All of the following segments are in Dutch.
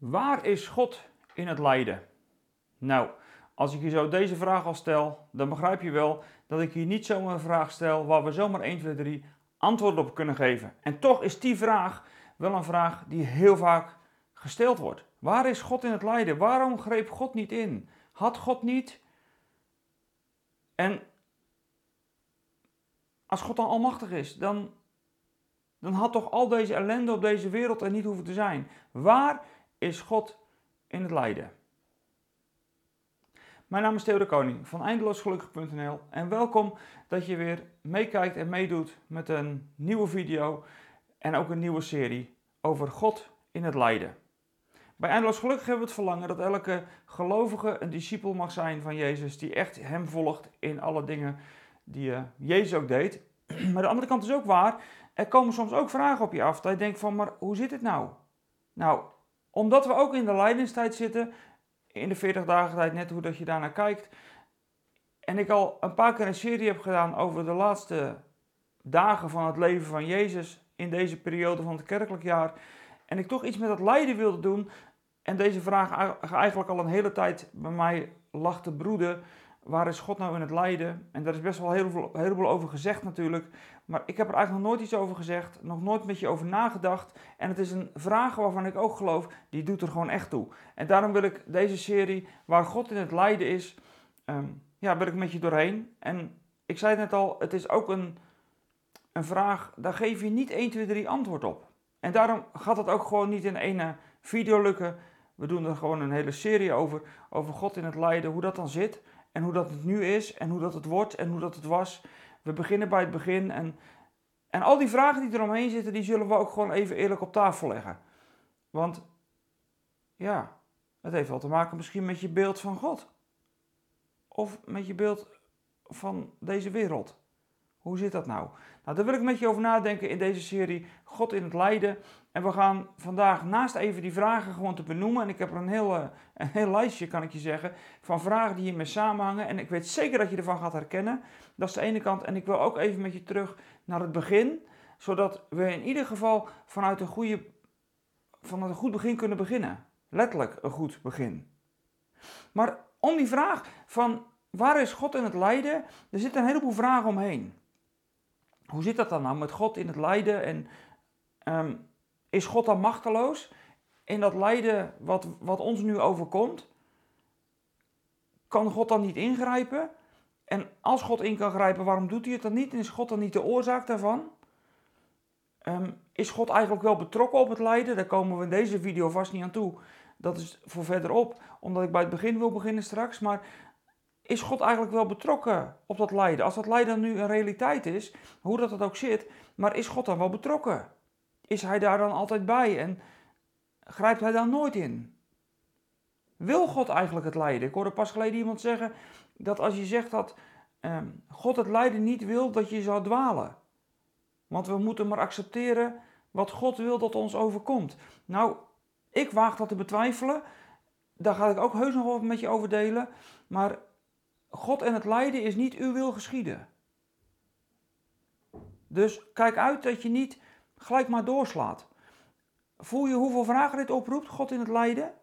Waar is God in het lijden? Nou, als ik je zo deze vraag al stel, dan begrijp je wel dat ik hier niet zomaar een vraag stel waar we zomaar 1, 2, 3 antwoord op kunnen geven. En toch is die vraag wel een vraag die heel vaak gesteld wordt. Waar is God in het lijden? Waarom greep God niet in? Had God niet? En als God dan almachtig is, dan, dan had toch al deze ellende op deze wereld er niet hoeven te zijn. Waar is God in het lijden? Mijn naam is Theo de Koning van eindeloosgelukkig.nl en welkom dat je weer meekijkt en meedoet met een nieuwe video en ook een nieuwe serie over God in het lijden. Bij Eindeloos Gelukkig hebben we het verlangen dat elke gelovige een discipel mag zijn van Jezus, die echt hem volgt in alle dingen die uh, Jezus ook deed. Maar de andere kant is ook waar, er komen soms ook vragen op je af, dat je denkt van, maar hoe zit het nou? Nou, omdat we ook in de lijdenstijd zitten, in de 40 dagen tijd, net hoe dat je daarnaar kijkt. En ik al een paar keer een serie heb gedaan over de laatste dagen van het leven van Jezus in deze periode van het kerkelijk jaar. En ik toch iets met dat lijden wilde doen. En deze vraag eigenlijk al een hele tijd bij mij lag te broeden. Waar is God nou in het lijden? En daar is best wel heel veel, heleboel over gezegd natuurlijk. Maar ik heb er eigenlijk nog nooit iets over gezegd. Nog nooit met je over nagedacht. En het is een vraag waarvan ik ook geloof, die doet er gewoon echt toe. En daarom wil ik deze serie, waar God in het lijden is, um, ja, wil ik met je doorheen. En ik zei het net al, het is ook een, een vraag, daar geef je niet 1, 2, 3 antwoord op. En daarom gaat het ook gewoon niet in één video lukken. We doen er gewoon een hele serie over, over God in het lijden, hoe dat dan zit en hoe dat het nu is en hoe dat het wordt en hoe dat het was. We beginnen bij het begin en, en al die vragen die eromheen zitten, die zullen we ook gewoon even eerlijk op tafel leggen. Want ja, het heeft wel te maken misschien met je beeld van God. Of met je beeld van deze wereld. Hoe zit dat nou? Nou, daar wil ik met je over nadenken in deze serie God in het lijden. En we gaan vandaag naast even die vragen gewoon te benoemen. En ik heb er een heel, een heel lijstje, kan ik je zeggen, van vragen die hiermee samenhangen. En ik weet zeker dat je ervan gaat herkennen. Dat is de ene kant. En ik wil ook even met je terug naar het begin. Zodat we in ieder geval vanuit een, goede, vanuit een goed begin kunnen beginnen. Letterlijk een goed begin. Maar om die vraag van waar is God in het lijden? Er zitten een heleboel vragen omheen. Hoe zit dat dan nou met God in het lijden? En ehm, is God dan machteloos in dat lijden wat, wat ons nu overkomt? Kan God dan niet ingrijpen? En als God in kan grijpen, waarom doet hij het dan niet? En is God dan niet de oorzaak daarvan? Um, is God eigenlijk wel betrokken op het lijden? Daar komen we in deze video vast niet aan toe. Dat is voor verderop, omdat ik bij het begin wil beginnen straks. Maar is God eigenlijk wel betrokken op dat lijden? Als dat lijden nu een realiteit is, hoe dat het ook zit, maar is God dan wel betrokken? Is Hij daar dan altijd bij en grijpt Hij dan nooit in? Wil God eigenlijk het lijden? Ik hoorde pas geleden iemand zeggen dat als je zegt dat eh, God het lijden niet wil, dat je zou dwalen. Want we moeten maar accepteren wat God wil dat ons overkomt. Nou, ik waag dat te betwijfelen. Daar ga ik ook heus nog wat met je over delen. Maar God en het lijden is niet uw wil geschieden. Dus kijk uit dat je niet gelijk maar doorslaat. Voel je hoeveel vragen dit oproept, God in het lijden?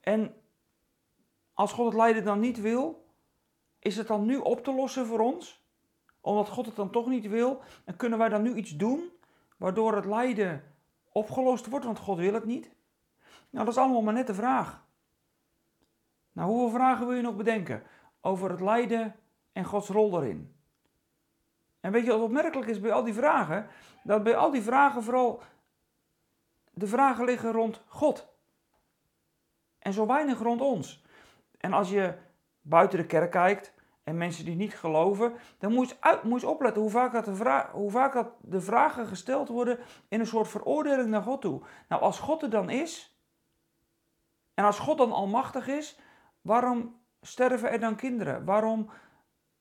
En als God het lijden dan niet wil, is het dan nu op te lossen voor ons? Omdat God het dan toch niet wil, en kunnen wij dan nu iets doen waardoor het lijden opgelost wordt, want God wil het niet? Nou, dat is allemaal maar net de vraag. Nou, hoeveel vragen wil je nog bedenken over het lijden en Gods rol daarin? En weet je wat opmerkelijk is bij al die vragen? Dat bij al die vragen vooral de vragen liggen rond God. En zo weinig rond ons. En als je buiten de kerk kijkt en mensen die niet geloven, dan moet je, uit, moet je opletten hoe vaak, dat de hoe vaak dat de vragen gesteld worden in een soort veroordeling naar God toe. Nou, als God er dan is, en als God dan almachtig is, Waarom sterven er dan kinderen? Waarom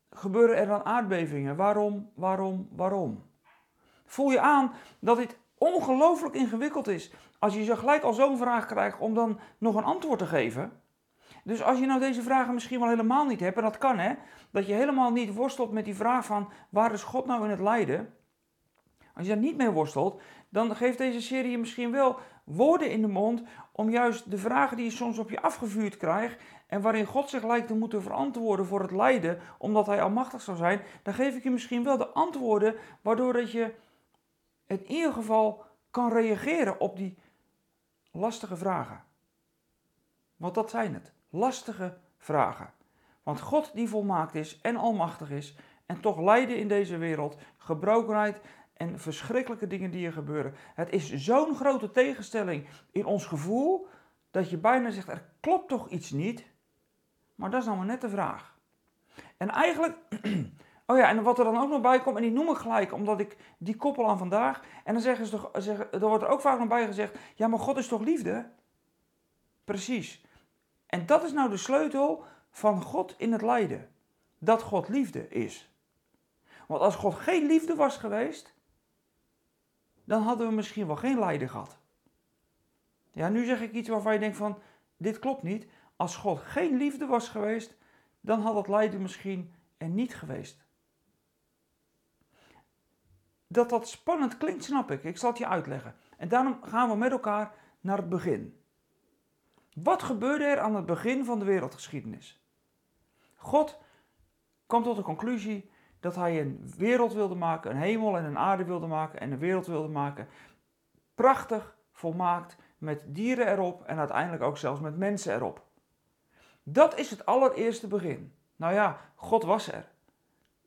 gebeuren er dan aardbevingen? Waarom, waarom, waarom? Voel je aan dat dit ongelooflijk ingewikkeld is als je zo gelijk al zo'n vraag krijgt om dan nog een antwoord te geven? Dus als je nou deze vragen misschien wel helemaal niet hebt, en dat kan hè, dat je helemaal niet worstelt met die vraag van waar is God nou in het lijden? Als je daar niet mee worstelt, dan geeft deze serie misschien wel woorden in de mond om juist de vragen die je soms op je afgevuurd krijgt en waarin God zich lijkt te moeten verantwoorden voor het lijden, omdat hij almachtig zou zijn, dan geef ik je misschien wel de antwoorden waardoor dat je in ieder geval kan reageren op die lastige vragen. Want dat zijn het, lastige vragen. Want God die volmaakt is en almachtig is en toch lijden in deze wereld, gebrokenheid en verschrikkelijke dingen die er gebeuren. Het is zo'n grote tegenstelling in ons gevoel dat je bijna zegt er klopt toch iets niet? Maar dat is nou maar net de vraag. En eigenlijk, oh ja, en wat er dan ook nog bij komt, en die noem ik gelijk omdat ik die koppel aan vandaag. En dan zeggen ze toch, zeggen, er wordt er ook vaak nog bij gezegd, ja maar God is toch liefde? Precies. En dat is nou de sleutel van God in het lijden. Dat God liefde is. Want als God geen liefde was geweest, dan hadden we misschien wel geen lijden gehad. Ja, nu zeg ik iets waarvan je denkt van, dit klopt niet. Als God geen liefde was geweest, dan had het lijden misschien er niet geweest. Dat dat spannend klinkt, snap ik. Ik zal het je uitleggen. En daarom gaan we met elkaar naar het begin. Wat gebeurde er aan het begin van de wereldgeschiedenis? God kwam tot de conclusie dat hij een wereld wilde maken, een hemel en een aarde wilde maken en een wereld wilde maken. Prachtig, volmaakt, met dieren erop en uiteindelijk ook zelfs met mensen erop. Dat is het allereerste begin. Nou ja, God was er.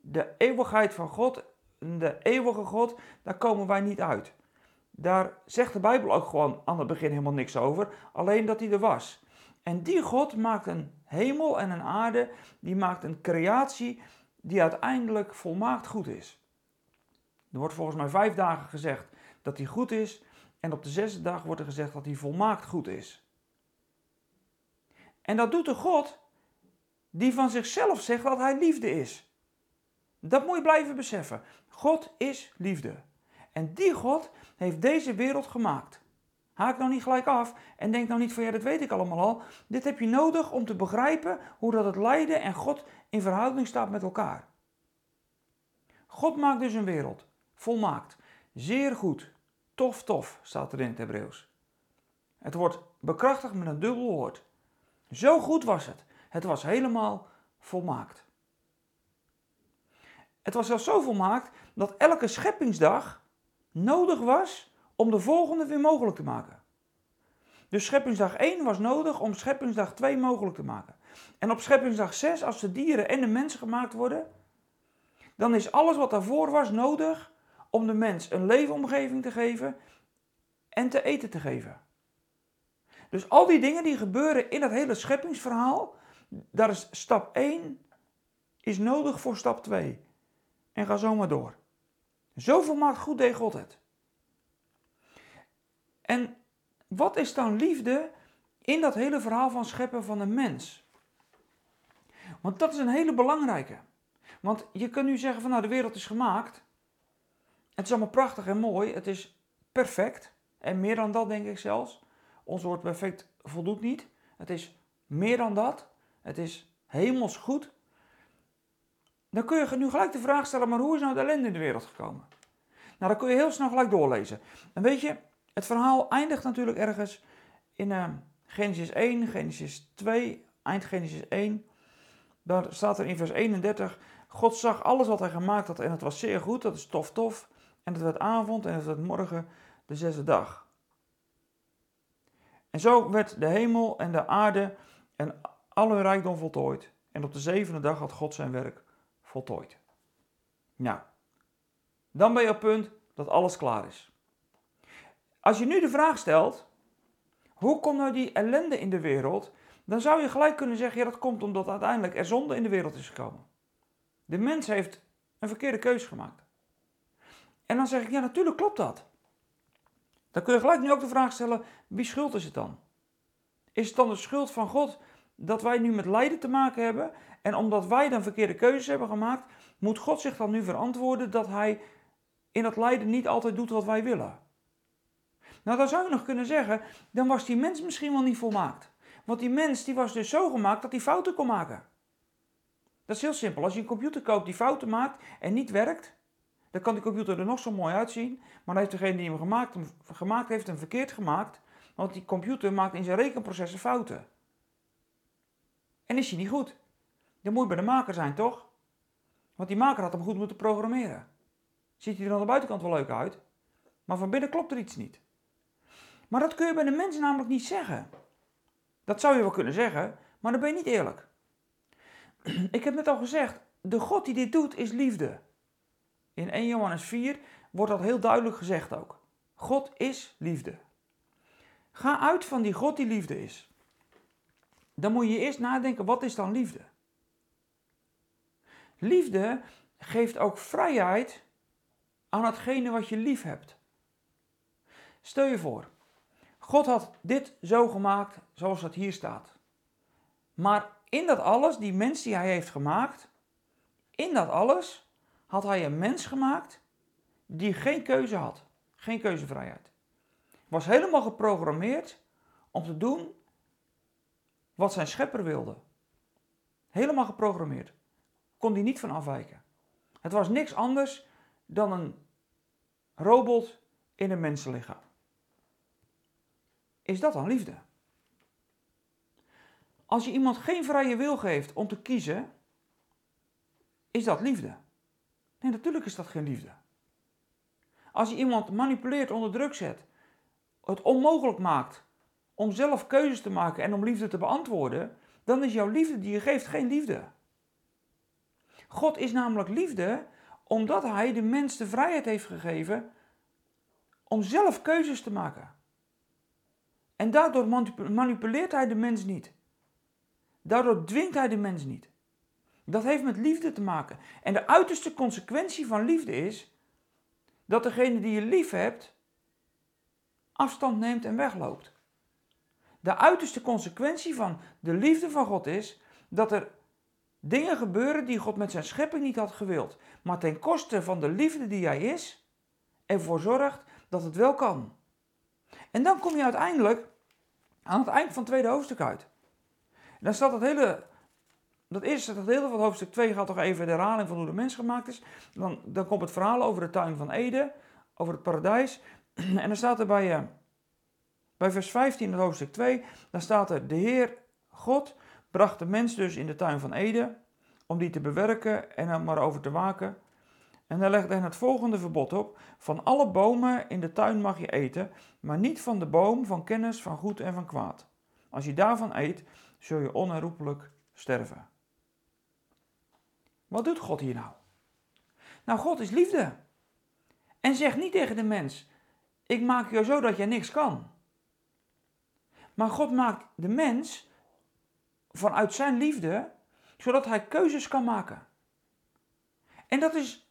De eeuwigheid van God, de eeuwige God, daar komen wij niet uit. Daar zegt de Bijbel ook gewoon aan het begin helemaal niks over, alleen dat hij er was. En die God maakt een hemel en een aarde, die maakt een creatie die uiteindelijk volmaakt goed is. Er wordt volgens mij vijf dagen gezegd dat hij goed is, en op de zesde dag wordt er gezegd dat hij volmaakt goed is. En dat doet de God die van zichzelf zegt dat hij liefde is. Dat moet je blijven beseffen. God is liefde. En die God heeft deze wereld gemaakt. Haak nou niet gelijk af en denk nou niet van ja, dat weet ik allemaal al. Dit heb je nodig om te begrijpen hoe dat het lijden en God in verhouding staat met elkaar. God maakt dus een wereld, volmaakt, zeer goed, tof tof staat er in het Hebreeuws. Het wordt bekrachtigd met een dubbel woord. Zo goed was het. Het was helemaal volmaakt. Het was zelfs zo volmaakt dat elke scheppingsdag nodig was om de volgende weer mogelijk te maken. Dus scheppingsdag 1 was nodig om scheppingsdag 2 mogelijk te maken. En op scheppingsdag 6, als de dieren en de mensen gemaakt worden, dan is alles wat daarvoor was nodig om de mens een leefomgeving te geven en te eten te geven. Dus al die dingen die gebeuren in dat hele scheppingsverhaal, daar is stap 1 is nodig voor stap 2. En ga zo maar door. Zoveel maakt goed deed God het. En wat is dan liefde in dat hele verhaal van scheppen van een mens? Want dat is een hele belangrijke. Want je kunt nu zeggen van nou de wereld is gemaakt. Het is allemaal prachtig en mooi. Het is perfect. En meer dan dat denk ik zelfs. Ons woord perfect voldoet niet. Het is meer dan dat. Het is hemels goed. Dan kun je nu gelijk de vraag stellen, maar hoe is nou de ellende in de wereld gekomen? Nou, dan kun je heel snel gelijk doorlezen. En weet je, het verhaal eindigt natuurlijk ergens in uh, Genesis 1, Genesis 2, eind Genesis 1. Daar staat er in vers 31, God zag alles wat hij gemaakt had en het was zeer goed, dat is tof tof. En het werd avond en het werd morgen de zesde dag. En zo werd de hemel en de aarde en alle rijkdom voltooid. En op de zevende dag had God zijn werk voltooid. Nou, dan ben je op punt dat alles klaar is. Als je nu de vraag stelt, hoe komt nou die ellende in de wereld? Dan zou je gelijk kunnen zeggen, ja dat komt omdat uiteindelijk er zonde in de wereld is gekomen. De mens heeft een verkeerde keuze gemaakt. En dan zeg ik, ja natuurlijk klopt dat. Dan kun je gelijk nu ook de vraag stellen, wie schuld is het dan? Is het dan de schuld van God dat wij nu met lijden te maken hebben? En omdat wij dan verkeerde keuzes hebben gemaakt, moet God zich dan nu verantwoorden dat hij in dat lijden niet altijd doet wat wij willen? Nou, dan zou je nog kunnen zeggen, dan was die mens misschien wel niet volmaakt. Want die mens die was dus zo gemaakt dat hij fouten kon maken. Dat is heel simpel. Als je een computer koopt die fouten maakt en niet werkt, dan kan die computer er nog zo mooi uitzien. Maar dan heeft degene die hem gemaakt, gemaakt heeft hem verkeerd gemaakt. Want die computer maakt in zijn rekenprocessen fouten. En is hij niet goed? Dan moet bij de maker zijn, toch? Want die maker had hem goed moeten programmeren. Ziet hij er aan de buitenkant wel leuk uit, maar van binnen klopt er iets niet. Maar dat kun je bij de mens namelijk niet zeggen. Dat zou je wel kunnen zeggen, maar dan ben je niet eerlijk. Ik heb net al gezegd, de God die dit doet is liefde. In 1 Johannes 4 wordt dat heel duidelijk gezegd ook. God is liefde. Ga uit van die God die liefde is. Dan moet je eerst nadenken, wat is dan liefde? Liefde geeft ook vrijheid aan hetgene wat je lief hebt. Stel je voor, God had dit zo gemaakt zoals het hier staat. Maar in dat alles, die mens die hij heeft gemaakt, in dat alles had hij een mens gemaakt die geen keuze had, geen keuzevrijheid. Was helemaal geprogrammeerd om te doen wat zijn schepper wilde. Helemaal geprogrammeerd. Kon hij niet van afwijken. Het was niks anders dan een robot in een mensenlichaam. Is dat dan liefde? Als je iemand geen vrije wil geeft om te kiezen, is dat liefde? Nee, natuurlijk is dat geen liefde. Als je iemand manipuleert, onder druk zet, het onmogelijk maakt om zelf keuzes te maken en om liefde te beantwoorden, dan is jouw liefde die je geeft geen liefde. God is namelijk liefde omdat Hij de mens de vrijheid heeft gegeven om zelf keuzes te maken. En daardoor manipuleert Hij de mens niet. Daardoor dwingt Hij de mens niet. Dat heeft met liefde te maken. En de uiterste consequentie van liefde is dat degene die je lief hebt afstand neemt en wegloopt. De uiterste consequentie van de liefde van God is dat er dingen gebeuren die God met zijn schepping niet had gewild, maar ten koste van de liefde die hij is, ervoor zorgt dat het wel kan. En dan kom je uiteindelijk aan het eind van het tweede hoofdstuk uit. dan staat het hele, dat eerste gedeelte van hoofdstuk 2 gaat toch even de herhaling van hoe de mens gemaakt is. Dan, dan komt het verhaal over de tuin van Eden, over het paradijs. En dan staat er bij, uh, bij vers 15 in hoofdstuk 2, dan staat er, de Heer God bracht de mens dus in de tuin van Eden, om die te bewerken en er maar over te waken. En hij legde hen het volgende verbod op: Van alle bomen in de tuin mag je eten, maar niet van de boom van kennis van goed en van kwaad. Als je daarvan eet, zul je onherroepelijk sterven. Wat doet God hier nou? Nou, God is liefde. En zegt niet tegen de mens: Ik maak jou zo dat jij niks kan. Maar God maakt de mens vanuit zijn liefde, zodat hij keuzes kan maken. En dat is,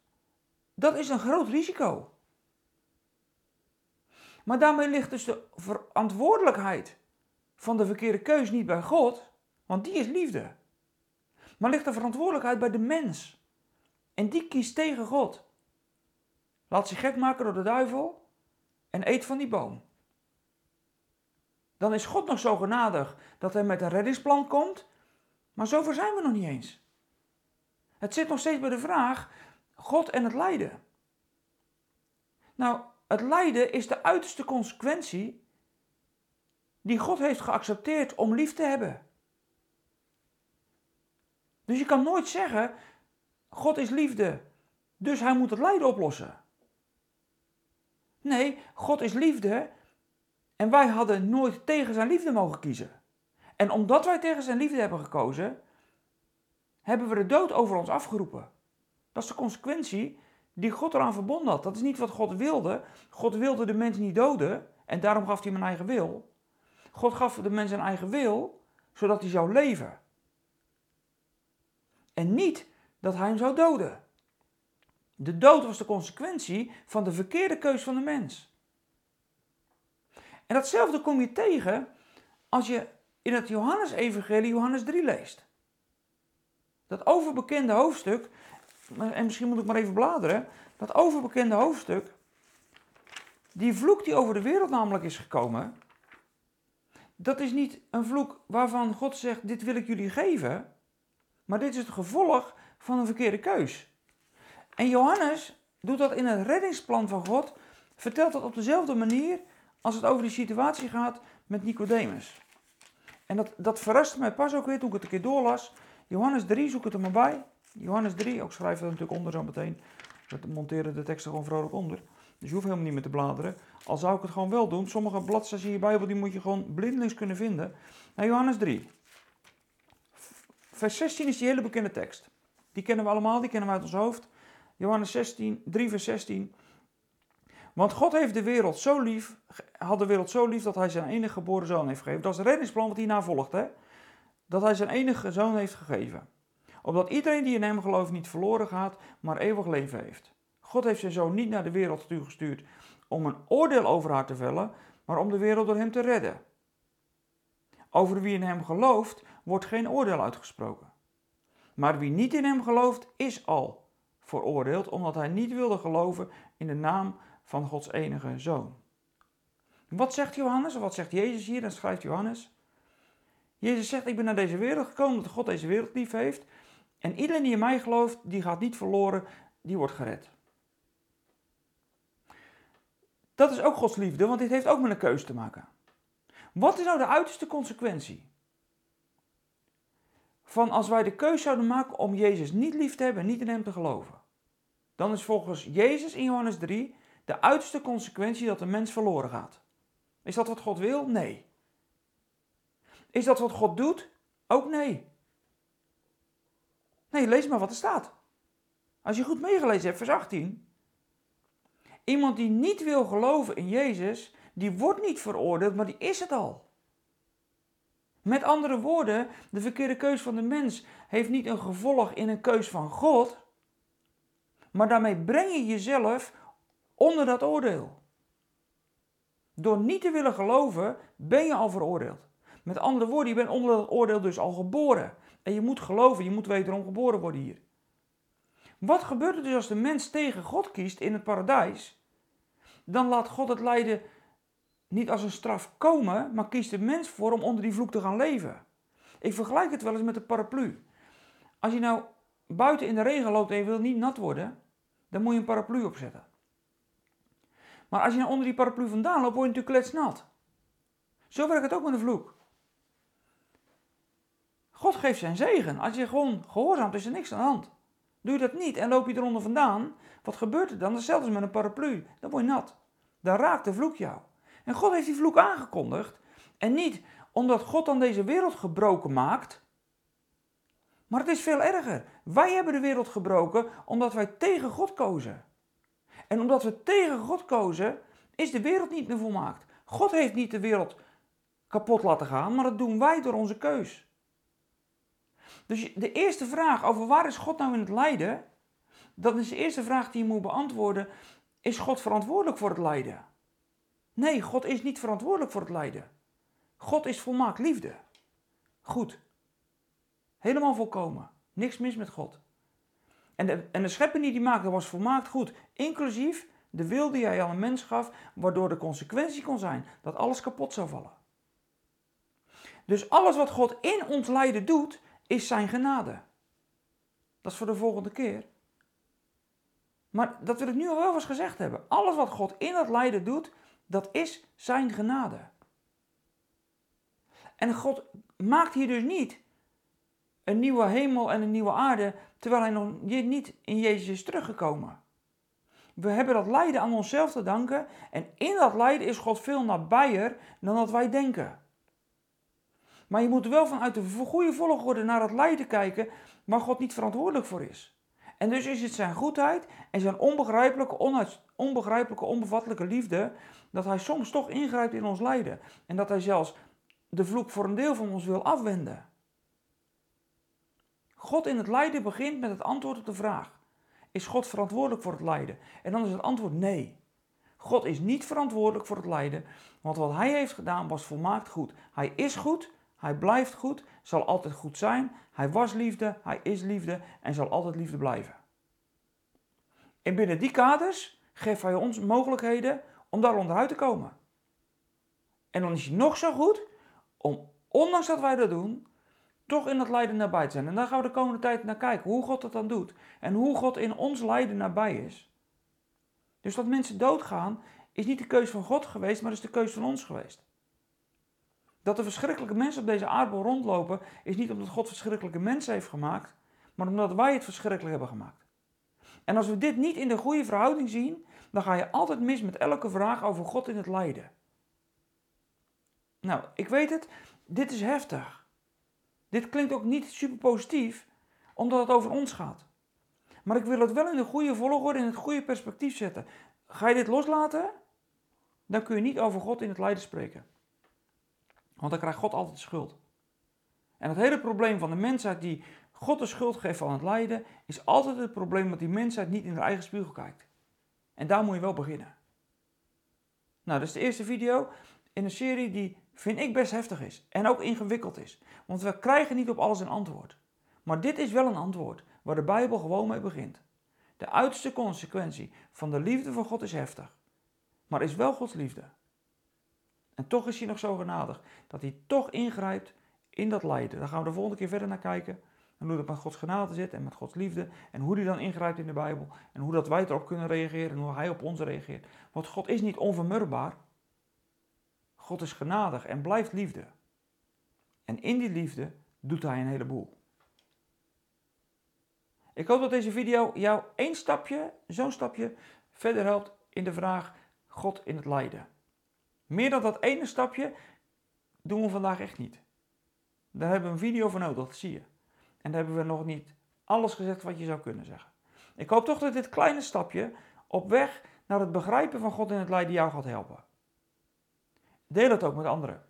dat is een groot risico. Maar daarmee ligt dus de verantwoordelijkheid van de verkeerde keus niet bij God, want die is liefde. Maar ligt de verantwoordelijkheid bij de mens. En die kiest tegen God. Laat zich gek maken door de duivel en eet van die boom. Dan is God nog zo genadig dat hij met een reddingsplan komt, maar zover zijn we nog niet eens. Het zit nog steeds bij de vraag: God en het lijden. Nou, het lijden is de uiterste consequentie die God heeft geaccepteerd om lief te hebben. Dus je kan nooit zeggen: God is liefde, dus hij moet het lijden oplossen. Nee, God is liefde en wij hadden nooit tegen zijn liefde mogen kiezen. En omdat wij tegen zijn liefde hebben gekozen, hebben we de dood over ons afgeroepen. Dat is de consequentie die God eraan verbonden had. Dat is niet wat God wilde. God wilde de mens niet doden en daarom gaf hij hem een eigen wil. God gaf de mens een eigen wil, zodat hij zou leven. En niet dat hij hem zou doden. De dood was de consequentie van de verkeerde keus van de mens. En datzelfde kom je tegen als je in het Johannesevangelie Johannes 3 leest. Dat overbekende hoofdstuk, en misschien moet ik maar even bladeren, dat overbekende hoofdstuk, die vloek die over de wereld namelijk is gekomen, dat is niet een vloek waarvan God zegt, dit wil ik jullie geven, maar dit is het gevolg van een verkeerde keus. En Johannes doet dat in het reddingsplan van God, vertelt dat op dezelfde manier als het over die situatie gaat met Nicodemus. En dat, dat verraste mij pas ook weer toen ik het een keer doorlas. Johannes 3, zoek het er maar bij. Johannes 3, ook schrijf het natuurlijk onder zo meteen. We monteren de teksten gewoon vrolijk onder. Dus je hoeft helemaal niet meer te bladeren. Al zou ik het gewoon wel doen. Sommige bladzijden in je Bijbel die moet je gewoon blindelings kunnen vinden. Nou, Johannes 3. Vers 16 is die hele bekende tekst. Die kennen we allemaal, die kennen we uit ons hoofd. Johannes 16, 3 vers 16. Want God heeft de wereld zo lief, had de wereld zo lief dat hij zijn enige geboren zoon heeft gegeven. Dat is het reddingsplan wat hierna volgt, hè? Dat hij zijn enige zoon heeft gegeven. Opdat iedereen die in hem gelooft niet verloren gaat, maar eeuwig leven heeft. God heeft zijn zoon niet naar de wereld gestuurd om een oordeel over haar te vellen, maar om de wereld door hem te redden. Over wie in hem gelooft, wordt geen oordeel uitgesproken. Maar wie niet in hem gelooft, is al veroordeeld, omdat hij niet wilde geloven in de naam van Gods enige zoon. Wat zegt Johannes, of wat zegt Jezus hier? Dan schrijft Johannes. Jezus zegt, ik ben naar deze wereld gekomen omdat God deze wereld lief heeft. En iedereen die in mij gelooft, die gaat niet verloren, die wordt gered. Dat is ook Gods liefde, want dit heeft ook met een keuze te maken. Wat is nou de uiterste consequentie? Van als wij de keuze zouden maken om Jezus niet lief te hebben en niet in hem te geloven. Dan is volgens Jezus in Johannes 3 de uiterste consequentie dat de mens verloren gaat. Is dat wat God wil? Nee. Is dat wat God doet? Ook nee. Nee, lees maar wat er staat. Als je goed meegelezen hebt, vers 18. Iemand die niet wil geloven in Jezus, die wordt niet veroordeeld, maar die is het al. Met andere woorden, de verkeerde keus van de mens heeft niet een gevolg in een keus van God, maar daarmee breng je jezelf onder dat oordeel. Door niet te willen geloven, ben je al veroordeeld. Met andere woorden, je bent onder dat oordeel dus al geboren. En je moet geloven, je moet wederom geboren worden hier. Wat gebeurt er dus als de mens tegen God kiest in het paradijs? Dan laat God het lijden niet als een straf komen, maar kiest de mens voor om onder die vloek te gaan leven. Ik vergelijk het wel eens met een paraplu. Als je nou buiten in de regen loopt en je wil niet nat worden, dan moet je een paraplu opzetten. Maar als je nou onder die paraplu vandaan loopt, word je natuurlijk kletsnat. Zo werkt het ook met een vloek. God geeft zijn zegen. Als je gewoon gehoorzaamt, is er niks aan de hand. Doe je dat niet en loop je eronder vandaan, wat gebeurt er dan? Hetzelfde als met een paraplu. Dan word je nat. Dan raakt de vloek jou. En God heeft die vloek aangekondigd. En niet omdat God dan deze wereld gebroken maakt. Maar het is veel erger. Wij hebben de wereld gebroken omdat wij tegen God kozen. En omdat we tegen God kozen, is de wereld niet meer volmaakt. God heeft niet de wereld kapot laten gaan, maar dat doen wij door onze keus. Dus de eerste vraag over waar is God nou in het lijden, dat is de eerste vraag die je moet beantwoorden. Is God verantwoordelijk voor het lijden? Nee, God is niet verantwoordelijk voor het lijden. God is volmaakt liefde. Goed. Helemaal volkomen. Niks mis met God. En de, en de schepping die hij maakte was volmaakt goed. Inclusief de wil die hij aan een mens gaf, waardoor de consequentie kon zijn dat alles kapot zou vallen. Dus alles wat God in ons lijden doet, is zijn genade. Dat is voor de volgende keer. Maar dat wil ik nu al wel eens gezegd hebben. Alles wat God in het lijden doet, dat is zijn genade. En God maakt hier dus niet een nieuwe hemel en een nieuwe aarde, terwijl hij nog niet in Jezus is teruggekomen. We hebben dat lijden aan onszelf te danken en in dat lijden is God veel nabijer dan dat wij denken. Maar je moet wel vanuit de goede volgorde naar het lijden kijken waar God niet verantwoordelijk voor is. En dus is het zijn goedheid en zijn onbegrijpelijke, onbegrijpelijke, onbevattelijke liefde dat hij soms toch ingrijpt in ons lijden. En dat hij zelfs de vloek voor een deel van ons wil afwenden. God in het lijden begint met het antwoord op de vraag: Is God verantwoordelijk voor het lijden? En dan is het antwoord nee. God is niet verantwoordelijk voor het lijden, want wat hij heeft gedaan was volmaakt goed. Hij is goed, hij blijft goed, zal altijd goed zijn. Hij was liefde, hij is liefde en zal altijd liefde blijven. En binnen die kaders geeft hij ons mogelijkheden om daar onderuit te komen. En dan is hij nog zo goed om, ondanks dat wij dat doen, toch in dat lijden nabij te zijn. En daar gaan we de komende tijd naar kijken, hoe God dat dan doet. En hoe God in ons lijden nabij is. Dus dat mensen doodgaan is niet de keus van God geweest, maar is de keus van ons geweest. Dat er verschrikkelijke mensen op deze aardbol rondlopen, is niet omdat God verschrikkelijke mensen heeft gemaakt, maar omdat wij het verschrikkelijk hebben gemaakt. En als we dit niet in de goede verhouding zien, dan ga je altijd mis met elke vraag over God in het lijden. Nou, ik weet het, dit is heftig. Dit klinkt ook niet super positief, omdat het over ons gaat. Maar ik wil het wel in de goede volgorde, in het goede perspectief zetten. Ga je dit loslaten, dan kun je niet over God in het lijden spreken. Want dan krijgt God altijd schuld. En het hele probleem van de mensheid die God de schuld geeft van het lijden, is altijd het probleem dat die mensheid niet in haar eigen spiegel kijkt. En daar moet je wel beginnen. Nou, dat is de eerste video in een serie die, vind ik, best heftig is. En ook ingewikkeld is. Want we krijgen niet op alles een antwoord. Maar dit is wel een antwoord waar de Bijbel gewoon mee begint. De uiterste consequentie van de liefde van God is heftig. Maar is wel Gods liefde. En toch is hij nog zo genadig dat hij toch ingrijpt in dat lijden. Daar gaan we de volgende keer verder naar kijken. En hoe dat met Gods genade zit en met Gods liefde. En hoe hij dan ingrijpt in de Bijbel. En hoe dat wij erop kunnen reageren en hoe hij op ons reageert. Want God is niet onvermurbaar. God is genadig en blijft liefde. En in die liefde doet hij een heleboel. Ik hoop dat deze video jou één stapje, zo'n stapje, verder helpt in de vraag God in het lijden. Meer dan dat ene stapje doen we vandaag echt niet. Daar hebben we een video voor nodig, dat zie je. En daar hebben we nog niet alles gezegd wat je zou kunnen zeggen. Ik hoop toch dat dit kleine stapje op weg naar het begrijpen van God in het lijden jou gaat helpen. Deel het ook met anderen.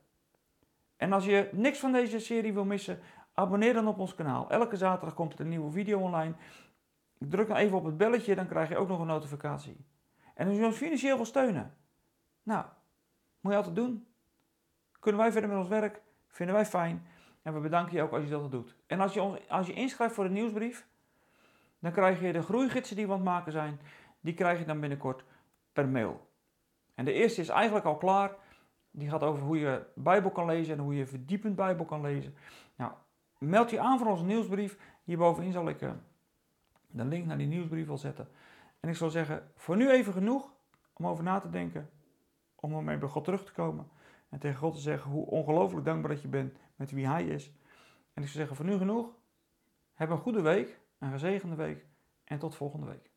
En als je niks van deze serie wil missen, abonneer dan op ons kanaal. Elke zaterdag komt er een nieuwe video online. Druk dan even op het belletje, dan krijg je ook nog een notificatie. En als je ons financieel wil steunen, nou, moet je altijd doen. Kunnen wij verder met ons werk, vinden wij fijn. En we bedanken je ook als je dat doet. En als je, ons, als je inschrijft voor de nieuwsbrief, dan krijg je de groeigidsen die we aan het maken zijn, die krijg je dan binnenkort per mail. En de eerste is eigenlijk al klaar. Die gaat over hoe je Bijbel kan lezen en hoe je verdiepend Bijbel kan lezen. Nou, meld je aan voor onze nieuwsbrief. Hierbovenin zal ik uh, de link naar die nieuwsbrief wel zetten. En ik zal zeggen, voor nu even genoeg om over na te denken. Om ermee bij God terug te komen. En tegen God te zeggen hoe ongelooflijk dankbaar dat je bent met wie Hij is. En ik zou zeggen, voor nu genoeg. Heb een goede week, een gezegende week. En tot volgende week.